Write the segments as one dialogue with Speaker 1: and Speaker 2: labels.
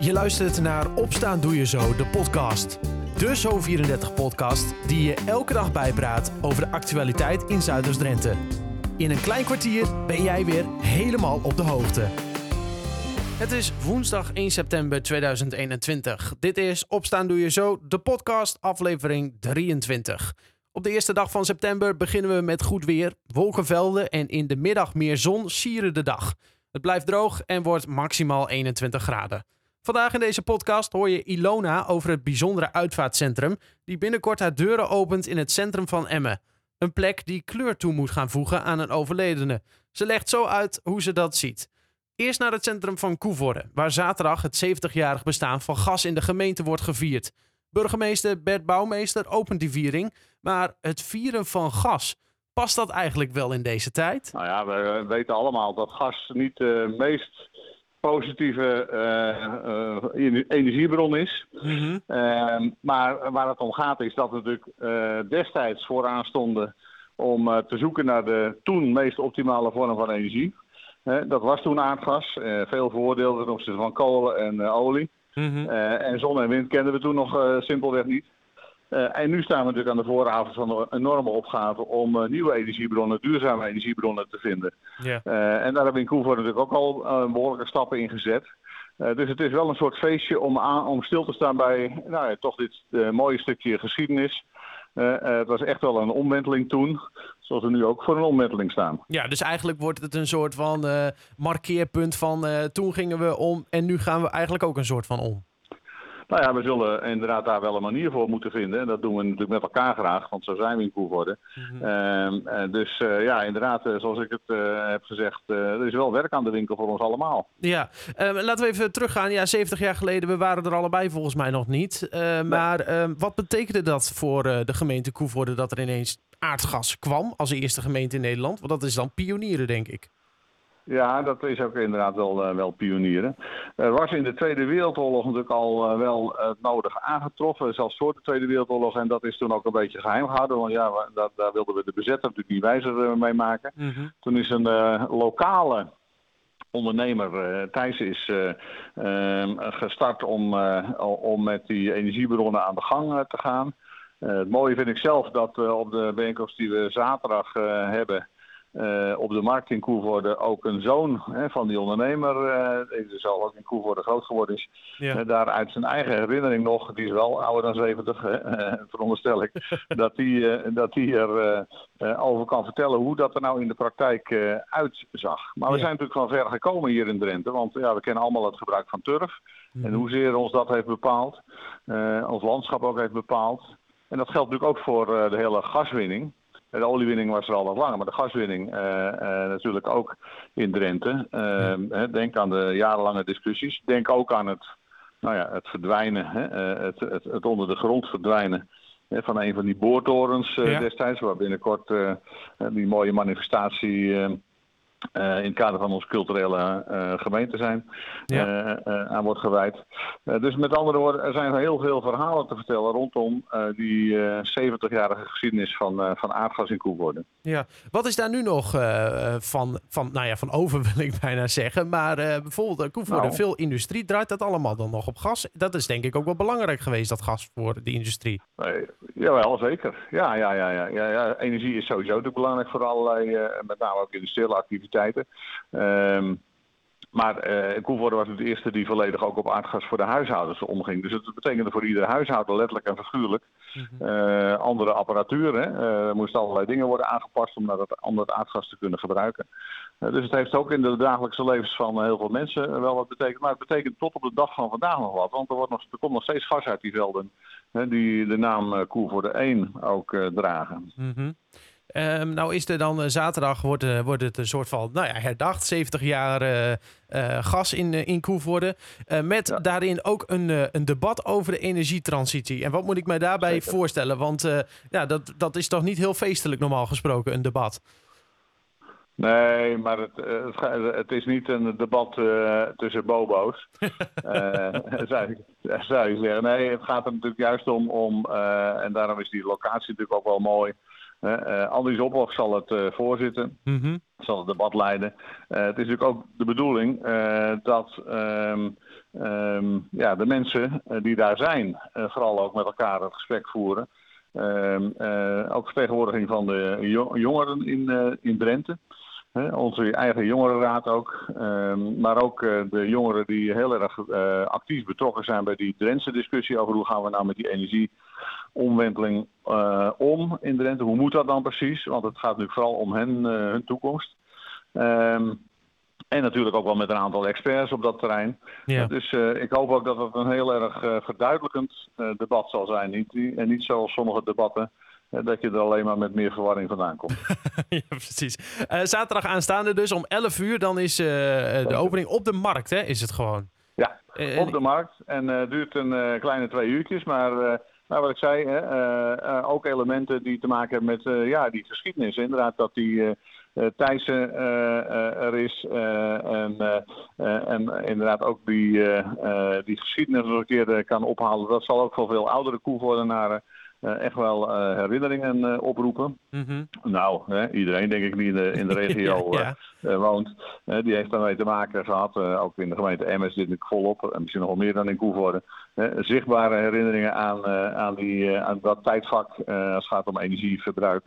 Speaker 1: Je luistert naar Opstaan Doe Je Zo, de podcast. De Zo34-podcast die je elke dag bijpraat over de actualiteit in Zuiders-Drenthe. In een klein kwartier ben jij weer helemaal op de hoogte. Het is woensdag 1 september 2021. Dit is Opstaan Doe Je Zo, de podcast, aflevering 23. Op de eerste dag van september beginnen we met goed weer, wolkenvelden en in de middag meer zon sieren de dag. Het blijft droog en wordt maximaal 21 graden. Vandaag in deze podcast hoor je Ilona over het bijzondere uitvaartcentrum die binnenkort haar deuren opent in het centrum van Emmen. Een plek die kleur toe moet gaan voegen aan een overledene. Ze legt zo uit hoe ze dat ziet. Eerst naar het centrum van Koevoorde, waar zaterdag het 70-jarig bestaan van gas in de gemeente wordt gevierd. Burgemeester Bert Bouwmeester opent die viering, maar het vieren van gas, past dat eigenlijk wel in deze tijd?
Speaker 2: Nou ja, we weten allemaal dat gas niet de meest positieve uh, energiebron is. Mm maar waar het om gaat is dat we natuurlijk uh, destijds vooraan stonden om te zoeken naar de toen meest optimale vorm van energie. dat was toen aardgas. veel voordelen ten opzichte van kolen en olie. Mm -hmm. en zon en wind kenden we toen nog simpelweg niet. Uh, en nu staan we natuurlijk aan de vooravond van een enorme opgave om uh, nieuwe energiebronnen, duurzame energiebronnen te vinden. Uh, en daar hebben we in Koevoort natuurlijk ook al behoorlijke stappen in gezet. dus het is wel een soort feestje om, aan, om stil te staan bij nou, ja, toch dit mooie stukje geschiedenis. het was echt wel een omwenteling toen, zoals we nu ook voor een omwenteling staan.
Speaker 1: Ja, dus eigenlijk wordt het een soort van markeerpunt van toen gingen we om en nu gaan we eigenlijk ook een soort van om.
Speaker 2: Nou ja, we zullen inderdaad daar wel een manier voor moeten vinden. En dat doen we natuurlijk met elkaar graag, want zo zijn we in Koevoorde. Mm -hmm. dus uh, ja, inderdaad, uh, zoals ik het uh, heb gezegd, er is wel werk aan de winkel voor ons allemaal.
Speaker 1: Ja, laten we even teruggaan. Ja, 70 jaar geleden, we waren er allebei volgens mij nog niet. Nee. Maar ehm, wat betekende dat voor de gemeente Koevoorde dat er ineens aardgas kwam als eerste gemeente in Nederland? Want dat is dan pionieren, denk ik.
Speaker 2: Ja, dat is ook inderdaad wel, uh, wel pionieren. Er was in de Tweede Wereldoorlog natuurlijk al uh, wel het nodige aangetroffen, zelfs voor de Tweede Wereldoorlog. En dat is toen ook een beetje geheim gehouden, want ja, dat, daar wilden we de bezetter natuurlijk niet wijzer uh, mee maken. Mm -hmm. Toen is een lokale ondernemer, Thijs, is ehm, gestart om, om met die energiebronnen aan de gang te gaan. het mooie vind ik zelf dat op de bijeenkomst die we zaterdag hebben... Uh, op de markt in Koevoorde ook een zoon hè, van die ondernemer, uh, die zelf ook in Koevoorde groot geworden is, ja. uh, daar uit zijn eigen herinnering nog, die is wel ouder dan 70, veronderstel ik, dat die, dat die er over kan vertellen hoe dat er nou in de praktijk uitzag. Maar we ja. zijn natuurlijk van ver gekomen hier in Drenthe, want ja, we kennen allemaal het gebruik van turf mm. en hoezeer ons dat heeft bepaald, ons landschap ook heeft bepaald. En dat geldt natuurlijk ook voor de hele gaswinning. De oliewinning was er al wat langer, maar de gaswinning uh, uh, natuurlijk ook in Drenthe. Uh, denk aan de jarenlange discussies. Denk ook aan het, nou ja, het verdwijnen, hè, het, het, het, onder de grond verdwijnen hè, van een van die boortorens ja. destijds, waar binnenkort die mooie manifestatie uh, in het kader van onze culturele uh, gemeente zijn, ja. uh, aan wordt gewijd. dus met andere woorden, er zijn heel veel verhalen te vertellen rondom die 70-jarige geschiedenis van, van aardgas in Koevoorde.
Speaker 1: Ja, wat is daar nu nog van, van, nou ja, van over wil ik bijna zeggen, maar bijvoorbeeld Koevoorde, nou. veel industrie, draait dat allemaal dan nog op gas? Dat is denk ik ook wel belangrijk geweest, dat gas voor de industrie.
Speaker 2: jawel, zeker. Ja, ja, ja, ja, ja, ja, energie is sowieso natuurlijk belangrijk voor allerlei, met name ook industriële activiteiten activiteiten. Um, maar uh, Koevoorde was het eerste die volledig ook op aardgas voor de huishoudens omging. Dus het betekende voor ieder huishouden letterlijk en figuurlijk mm -hmm. uh, andere apparatuur. Hè. Uh, er moesten allerlei dingen worden aangepast om dat, om dat aardgas te kunnen gebruiken. dus het heeft ook in de dagelijkse levens van heel veel mensen wel wat betekend. Maar het betekent tot op de dag van vandaag nog wat. Want er, wordt nog, er komt nog steeds gas uit die velden hè, die de naam Koevoorde 1 ook dragen.
Speaker 1: Mm -hmm. Um, nou is er dan uh, zaterdag wordt, uh, wordt het een soort van nou ja, herdacht. 70 jaar uh, gas in, in Koevoorde. met ja. daarin ook een, een debat over de energietransitie. En wat moet ik mij daarbij Zeker. voorstellen? Want ja, dat, dat is toch niet heel feestelijk normaal gesproken, een debat?
Speaker 2: Nee, maar het, het, het, is niet een debat tussen bobo's. zou, ik, zou je zeggen. Nee, het gaat er natuurlijk juist om, om en daarom is die locatie natuurlijk ook wel mooi Uh, Andries Ophoff zal het voorzitten,
Speaker 1: Mhm.
Speaker 2: zal het debat leiden. het is natuurlijk ook de bedoeling dat ehm, ehm, ja, de mensen die daar zijn, vooral ook met elkaar het gesprek voeren. Ehm, ook vertegenwoordiging van de jongeren in, in Drenthe onze eigen jongerenraad ook. Maar ook eh, de jongeren die heel erg actief betrokken zijn bij die Drentse discussie over hoe gaan we nou met die energieomwenteling uh, om in Drenthe. Hoe moet dat dan precies? Want het gaat nu vooral om hen, hun toekomst. Um, en natuurlijk ook wel met een aantal experts op dat terrein.
Speaker 1: Ja.
Speaker 2: Dus ik hoop ook dat het een heel erg verduidelijkend debat zal zijn. Niet, en niet zoals sommige debatten dat je er alleen maar met meer verwarring vandaan komt.
Speaker 1: ja, precies. Uh, zaterdag aanstaande dus om 11 uur, dan is uh, de opening op de markt, hè? Is het gewoon?
Speaker 2: Ja, uh, op de markt. En duurt een kleine twee uurtjes, maar... Nou, wat ik zei, hè, ook elementen die te maken hebben met ja, die geschiedenis. Inderdaad, dat die Thijssen er is. en, en inderdaad ook die, die geschiedenis nog een keer kan ophalen. Dat zal ook voor veel oudere koevoordenaren uh, echt wel uh, herinneringen uh, oproepen.
Speaker 1: Mm -hmm.
Speaker 2: Nou, hè, iedereen denk ik die in de, in de regio
Speaker 1: ja,
Speaker 2: ja. woont, die heeft daarmee te maken gehad. ook in de gemeente Emmers zit ik volop, en misschien nog wel meer dan in Koevoorde. zichtbare herinneringen aan, aan, die, aan dat tijdvak als het gaat om energieverbruik.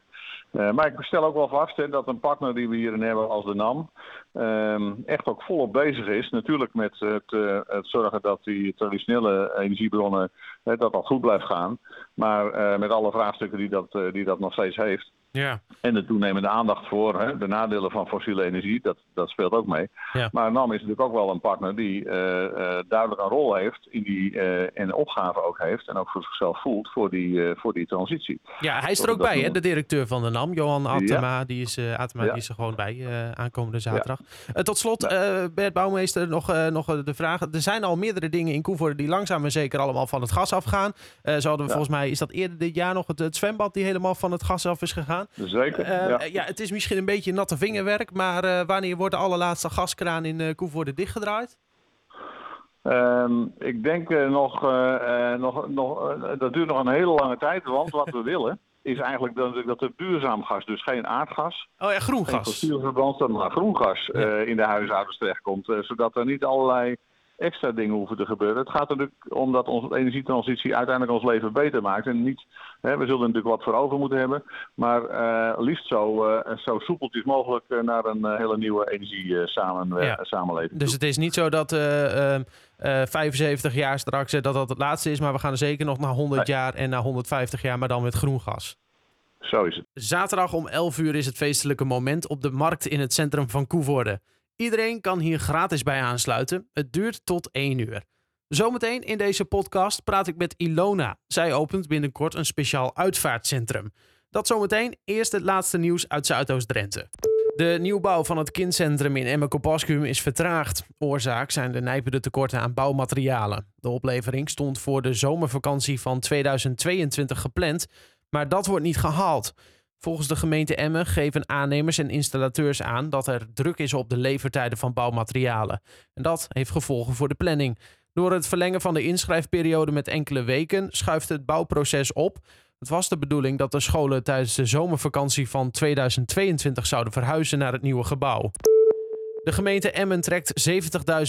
Speaker 2: Uh, maar ik stel ook wel vast hè, dat een partner die we hierin hebben als de NAM uh, echt ook volop bezig is. Natuurlijk met het, uh, het zorgen dat die traditionele energiebronnen dat dat goed blijft gaan. Maar met alle vraagstukken die dat, die dat nog steeds heeft.
Speaker 1: Ja.
Speaker 2: En de toenemende aandacht voor hè, de nadelen van fossiele energie, dat, dat speelt ook mee.
Speaker 1: Ja.
Speaker 2: Maar NAM is natuurlijk ook wel een partner die uh, uh, duidelijk een rol heeft in die, uh, en opgave ook heeft en ook voor zichzelf voelt voor die, voor die transitie.
Speaker 1: Ja, hij is er ook bij, hè, de directeur van de NAM, Johan Atema.
Speaker 2: Ja.
Speaker 1: Die, is, Atema ja. die is er gewoon bij aankomende zaterdag. Tot slot, Bert Bouwmeester, nog, nog de vraag. Er zijn al meerdere dingen in Koevoorde die langzaam en zeker allemaal van het gas afgaan. zo hadden we volgens mij, is dat eerder dit jaar nog het, het zwembad die helemaal van het gas af is gegaan.
Speaker 2: Zeker.
Speaker 1: Uh, ja. ja. het is misschien een beetje natte vingerwerk, maar uh, wanneer wordt de allerlaatste gaskraan in uh, Koevoorde dichtgedraaid?
Speaker 2: Um, ik denk nog, nog, nog dat duurt nog een hele lange tijd, want wat we willen is eigenlijk dat, dat er duurzaam gas, dus geen aardgas,
Speaker 1: oh ja, groen gas,
Speaker 2: fossiele brandstof, maar groen gas ja. in de huishoudens terechtkomt, zodat er niet allerlei extra dingen hoeven te gebeuren. Het gaat er natuurlijk om dat onze energietransitie uiteindelijk ons leven beter maakt. En niet, hè, we zullen er natuurlijk wat voor over moeten hebben, maar uh, liefst zo, uh, zo soepeltjes mogelijk uh, naar een hele nieuwe energiesamenleving.
Speaker 1: Ja. Dus het is niet zo dat 75 jaar straks dat dat het laatste is, maar we gaan er zeker nog naar 100 nee. jaar en naar 150 jaar, maar dan met groen gas.
Speaker 2: Zo is het.
Speaker 1: Zaterdag om 11 uur is het feestelijke moment op de markt in het centrum van Koevoorde. Iedereen kan hier gratis bij aansluiten. Het duurt tot 1 uur. Zometeen in deze podcast praat ik met Ilona. Zij opent binnenkort een speciaal uitvaartcentrum. Dat zometeen eerst het laatste nieuws uit Zuidoost-Drenthe. De nieuwbouw van het kindcentrum in Emmekopaskum is vertraagd. Oorzaak zijn de nijpende tekorten aan bouwmaterialen. De oplevering stond voor de zomervakantie van 2022 gepland, maar dat wordt niet gehaald. Volgens de gemeente Emmen geven aannemers en installateurs aan dat er druk is op de levertijden van bouwmaterialen. En dat heeft gevolgen voor de planning. Door het verlengen van de inschrijfperiode met enkele weken schuift het bouwproces op. Het was de bedoeling dat de scholen tijdens de zomervakantie van 2022 zouden verhuizen naar het nieuwe gebouw. De gemeente Emmen trekt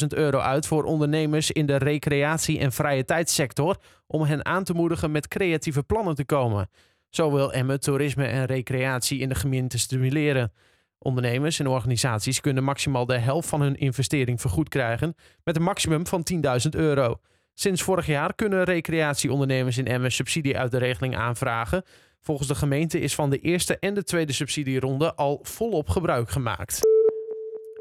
Speaker 1: 70.000 euro uit voor ondernemers in de recreatie- en vrije tijdssector om hen aan te moedigen met creatieve plannen te komen. Zo wil Emmen toerisme en recreatie in de gemeente stimuleren. Ondernemers en organisaties kunnen maximaal de helft van hun investering vergoed krijgen met een maximum van 10.000 euro. Sinds vorig jaar kunnen recreatieondernemers in Emmen subsidie uit de regeling aanvragen. Volgens de gemeente is van de eerste en de tweede subsidieronde al volop gebruik gemaakt.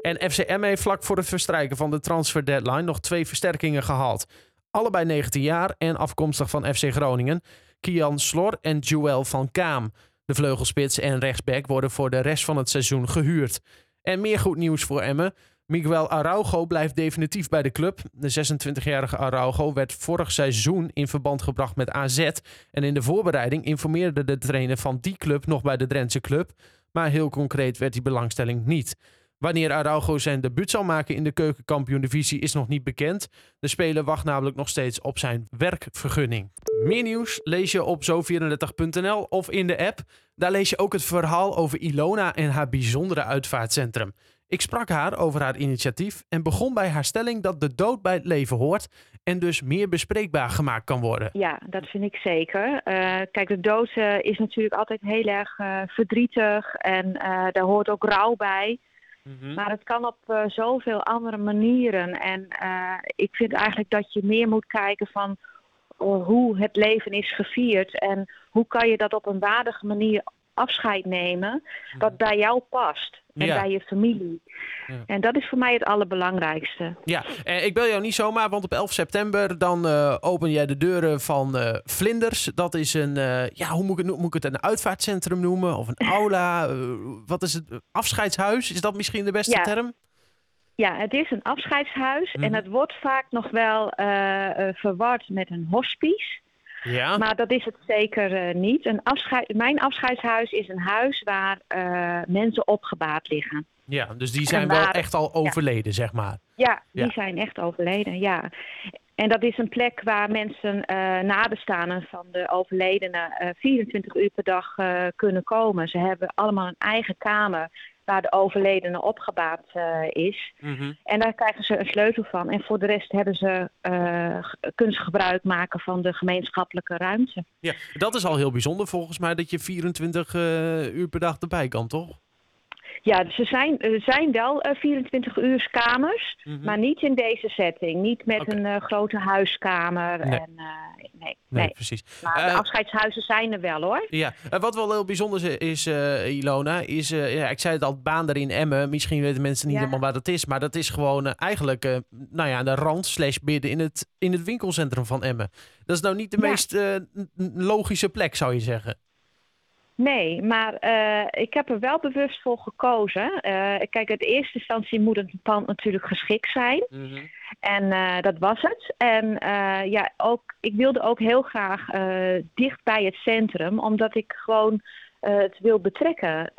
Speaker 1: En FCM heeft vlak voor het verstrijken van de transfer deadline nog twee versterkingen gehaald. Allebei 19 jaar en afkomstig van FC Groningen. Kian Slor en Joël van Kaam. De vleugelspits en rechtsback worden voor de rest van het seizoen gehuurd. En meer goed nieuws voor Emmen. Miguel Araujo blijft definitief bij de club. De 26-jarige Araujo werd vorig seizoen in verband gebracht met AZ. En in de voorbereiding informeerde de trainer van die club nog bij de Drentse club. Maar heel concreet werd die belangstelling niet. Wanneer Araujo zijn debuut zal maken in de keukenkampioen-divisie is nog niet bekend. De speler wacht namelijk nog steeds op zijn werkvergunning. Meer nieuws lees je op zo34.nl of in de app. Daar lees je ook het verhaal over Ilona en haar bijzondere uitvaartcentrum. Ik sprak haar over haar initiatief en begon bij haar stelling dat de dood bij het leven hoort en dus meer bespreekbaar gemaakt kan worden.
Speaker 3: Ja, dat vind ik zeker. Uh, kijk, de dood uh, is natuurlijk altijd heel erg uh, verdrietig en daar hoort ook rouw bij. -hmm. Maar het kan op zoveel andere manieren. En ik vind eigenlijk dat je meer moet kijken van hoe het leven is gevierd en hoe kan je dat op een waardige manier afscheid nemen dat bij jou past en
Speaker 1: Ja.
Speaker 3: bij je familie.
Speaker 1: Ja.
Speaker 3: En dat is voor mij het allerbelangrijkste.
Speaker 1: Ja, eh, ik bel jou niet zomaar, want op 11 september dan eh, open jij de deuren van eh, Vlinders. Dat is een, eh, ja, hoe moet ik, het, moet ik het een uitvaartcentrum noemen? Of een aula? Wat is het? Afscheidshuis? Is dat misschien de beste
Speaker 3: Ja.
Speaker 1: term?
Speaker 3: Ja, het is een afscheidshuis
Speaker 1: Mhm.
Speaker 3: en het wordt vaak nog wel verward met een hospice.
Speaker 1: Ja.
Speaker 3: Maar dat is het zeker eh, niet. Een afscheid, mijn afscheidshuis is een huis waar eh, mensen opgebaard liggen.
Speaker 1: ja, dus die zijn wel echt al overleden, zeg maar.
Speaker 3: Ja, die
Speaker 1: Ja.
Speaker 3: zijn echt overleden, ja. En dat is een plek waar mensen eh nabestaanden van de overledene eh 24 uur per dag kunnen komen. Ze hebben allemaal een eigen kamer waar de overledene opgebaard eh, is.
Speaker 1: Mhm.
Speaker 3: En daar krijgen ze een sleutel van. En voor de rest hebben ze, g- kunnen ze gebruik maken van de gemeenschappelijke ruimte.
Speaker 1: Ja, dat is al heel bijzonder volgens mij dat je 24 eh, uur per dag erbij kan, toch?
Speaker 3: Ja, dus er zijn, er zijn wel eh 24 uur kamers, maar niet in deze setting. Niet met een eh, grote huiskamer.
Speaker 1: Nee.
Speaker 3: En, eh, nee,
Speaker 1: Nee,
Speaker 3: nee.
Speaker 1: precies.
Speaker 3: Maar
Speaker 1: Eh,
Speaker 3: de afscheidshuizen zijn er wel hoor.
Speaker 1: Ja, wat wel heel bijzonder is, eh, Ilona, is, eh, ja, ik zei het al, Baander in Emmen. Misschien weten mensen niet
Speaker 3: Ja.
Speaker 1: helemaal waar dat is, maar dat is gewoon eh, eigenlijk, eh, nou ja, aan de rand slash midden in het, in het winkelcentrum van Emmen. Dat is nou niet de
Speaker 3: Ja.
Speaker 1: meest eh, logische plek, zou je zeggen.
Speaker 3: Nee, maar eh, ik heb er wel bewust voor gekozen. Eh, kijk, in eerste instantie moet het pand natuurlijk geschikt zijn. En eh, dat was het. En ja, ook, ik wilde ook heel graag dicht bij het centrum, omdat ik gewoon het wil betrekken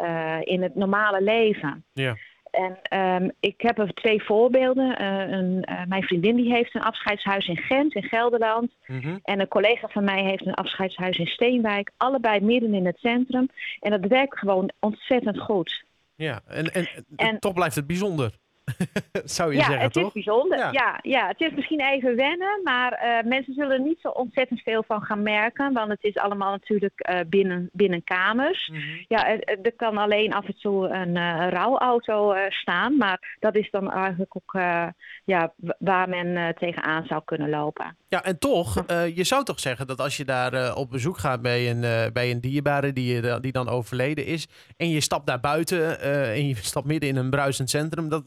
Speaker 3: in het normale leven.
Speaker 1: Ja.
Speaker 3: En ehm, ik heb er twee voorbeelden. Eh, een, eh, mijn vriendin die heeft een afscheidshuis in Gent, in Gelderland.
Speaker 1: Mhm.
Speaker 3: En een collega van mij heeft een afscheidshuis in Steenwijk. Allebei midden in het centrum. En dat werkt gewoon ontzettend goed.
Speaker 1: Ja, en, en,
Speaker 3: En-
Speaker 1: toch blijft het bijzonder, zou je
Speaker 3: ja,
Speaker 1: zeggen,
Speaker 3: het
Speaker 1: toch?
Speaker 3: is bijzonder.
Speaker 1: Ja.
Speaker 3: Ja. Ja, het is misschien even wennen, maar eh, mensen zullen er niet zo ontzettend veel van gaan merken. Want het is allemaal natuurlijk eh, binnen, binnen kamers.
Speaker 1: Mhm.
Speaker 3: Ja, er, er- kan alleen af en toe een eh, rouwauto eh, staan. Maar dat is dan eigenlijk ook eh, ja, waar men eh, tegenaan zou kunnen lopen.
Speaker 1: Ja, en toch, eh, je zou toch zeggen dat als je daar eh, op bezoek gaat bij een, eh, bij een dierbare die, je- die dan overleden is, en je stapt daar buiten eh, en je stapt midden in een bruisend centrum, dat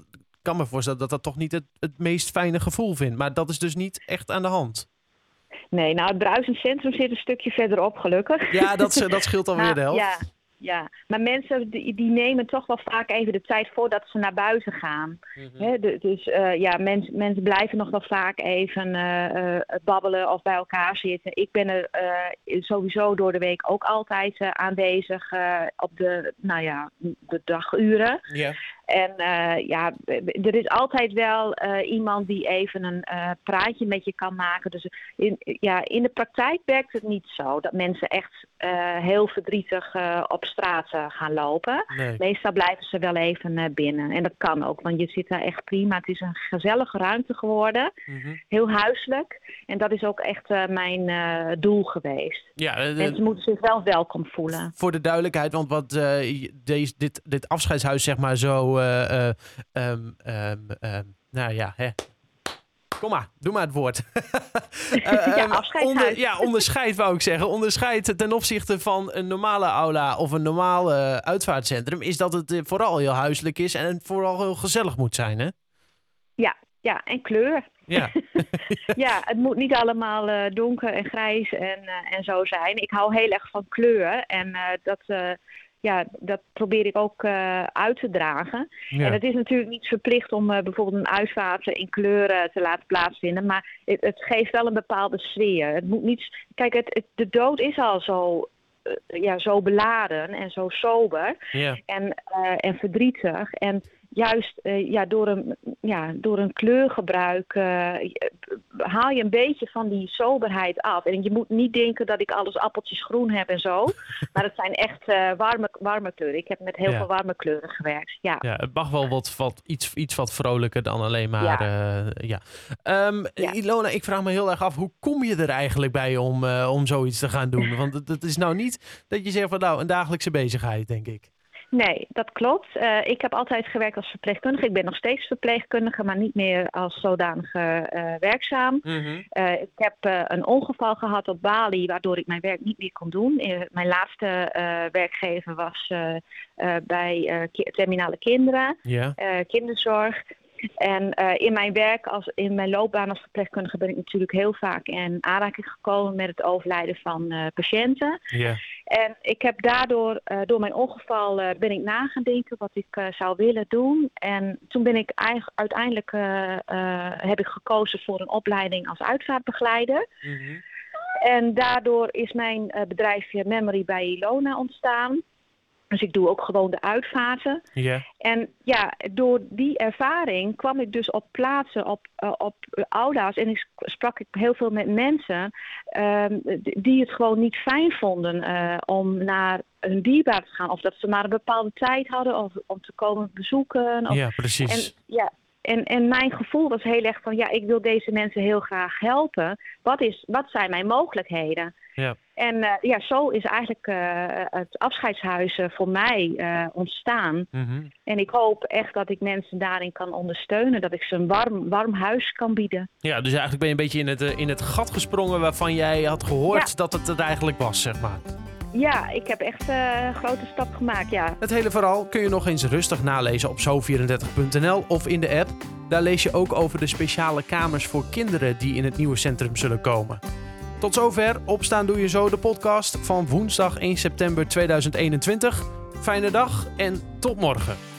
Speaker 1: kan me voorstellen dat dat toch niet het, het meest fijne gevoel vindt. Maar dat is dus niet echt aan de hand.
Speaker 3: Nee, nou het bruisend centrum zit een stukje verderop gelukkig.
Speaker 1: Ja, dat, dat scheelt alweer
Speaker 3: Nou,
Speaker 1: de helft.
Speaker 3: Ja, ja, maar mensen die, die nemen toch wel vaak even de tijd voordat ze naar buiten gaan.
Speaker 1: Mhm.
Speaker 3: De- dus eh, ja, mensen mensen blijven nog wel vaak even eh, eh, babbelen of bij elkaar zitten. Ik ben er sowieso door de week ook altijd aanwezig op de, nou ja, de daguren.
Speaker 1: Ja.
Speaker 3: En eh, ja, er is altijd wel eh, iemand die even een eh, praatje met je kan maken. Dus in, ja, in de praktijk werkt het niet zo dat mensen echt heel verdrietig op straat gaan lopen.
Speaker 1: Nee.
Speaker 3: Meestal blijven ze wel even binnen. En dat kan ook, want je zit daar echt prima. Het is een gezellige ruimte geworden.
Speaker 1: Mhm.
Speaker 3: Heel huiselijk. En dat is ook echt mijn doel geweest.
Speaker 1: Ja,
Speaker 3: Mensen moeten zich wel welkom voelen.
Speaker 1: voor de duidelijkheid, want wat deze, dit, dit afscheidshuis zeg maar zo, ehm, nou ja, hè. Kom maar, doe maar het woord. Eh,
Speaker 3: Ja,
Speaker 1: onder, ja, onderscheid wou ik zeggen. Onderscheid ten opzichte van een normale aula of een normaal uitvaartcentrum, is dat het vooral heel huiselijk is en vooral heel gezellig moet zijn, hè?
Speaker 3: Ja, ja, en kleur.
Speaker 1: Ja,
Speaker 3: ja, het moet niet allemaal donker en grijs en, en zo zijn. Ik hou heel erg van kleur en dat, ja, dat probeer ik ook eh, uit te dragen.
Speaker 1: ja.
Speaker 3: En het is natuurlijk niet verplicht om eh, bijvoorbeeld een uitvaart in kleuren te laten plaatsvinden, maar het, het geeft wel een bepaalde sfeer. Het moet niet, kijk, het, het- de dood is al zo, eh, ja, zo beladen en zo sober
Speaker 1: ja.
Speaker 3: en, en verdrietig. En juist uh, ja, door, een, ja, door een kleurgebruik uh, haal je een beetje van die soberheid af. En je moet niet denken dat ik alles appeltjes groen heb en zo. maar het zijn echt uh, warme, warme kleuren. Ik heb met heel ja. veel warme kleuren gewerkt. Ja,
Speaker 1: ja het mag wel wat, wat, iets, iets wat vrolijker dan alleen maar. Ja. ja. Um, ja. Ilona, ik vraag me heel erg af, hoe kom je er eigenlijk bij om, om zoiets te gaan doen? Want het, het is nou niet dat je zegt van nou, een dagelijkse bezigheid, denk ik.
Speaker 3: Nee, dat klopt. Uh, ik heb altijd gewerkt als verpleegkundige. Ik ben nog steeds verpleegkundige, maar niet meer als zodanige uh, werkzaam. Mm -hmm. uh, ik heb een ongeval gehad op Bali, waardoor ik mijn werk niet meer kon doen. mijn laatste werkgever was bij terminale kinderen, yeah. kinderzorg. En uh, in mijn werk, als, in mijn loopbaan als verpleegkundige, ben ik natuurlijk heel vaak in aanraking gekomen met het overlijden van uh, patiënten. Yeah. En ik heb daardoor, uh, door mijn ongeval, ben ik na gaan denken wat ik zou willen doen. En toen ben ik uiteindelijk heb ik gekozen voor een opleiding als uitvaartbegeleider. Mm -hmm. En daardoor is mijn bedrijfje Memory bij Ilona ontstaan. Dus ik doe ook gewoon de uitvaarten. Yeah. En ja, door die ervaring kwam ik dus op plaatsen, op, uh, op aula's. En ik sprak ik heel veel met mensen um, die het gewoon niet fijn vonden uh, om naar hun dierbaar te gaan. Of dat ze maar een bepaalde tijd hadden of om te komen bezoeken. Of,
Speaker 1: ja, precies.
Speaker 3: En, ja, en, en mijn gevoel was heel erg van, ja, ik wil deze mensen heel graag helpen. Wat, is, wat zijn mijn mogelijkheden? Ja. En uh, ja, zo is eigenlijk uh, het afscheidshuis voor mij ontstaan. Mm -hmm. En ik hoop echt dat ik mensen daarin kan ondersteunen. Dat ik ze een warm, warm huis kan bieden.
Speaker 1: Ja, dus eigenlijk ben je een beetje in het, in het gat gesprongen waarvan jij had gehoord ja. dat het het eigenlijk was, zeg maar.
Speaker 3: Ja, ik heb echt een grote stap gemaakt, ja.
Speaker 1: Het hele verhaal kun je nog eens rustig nalezen op zo34.nl of in de app. Daar lees je ook over de speciale kamers voor kinderen die in het nieuwe centrum zullen komen. Tot zover Opstaan Doe Je Zo, de podcast van woensdag 1 september 2021. Fijne dag en tot morgen.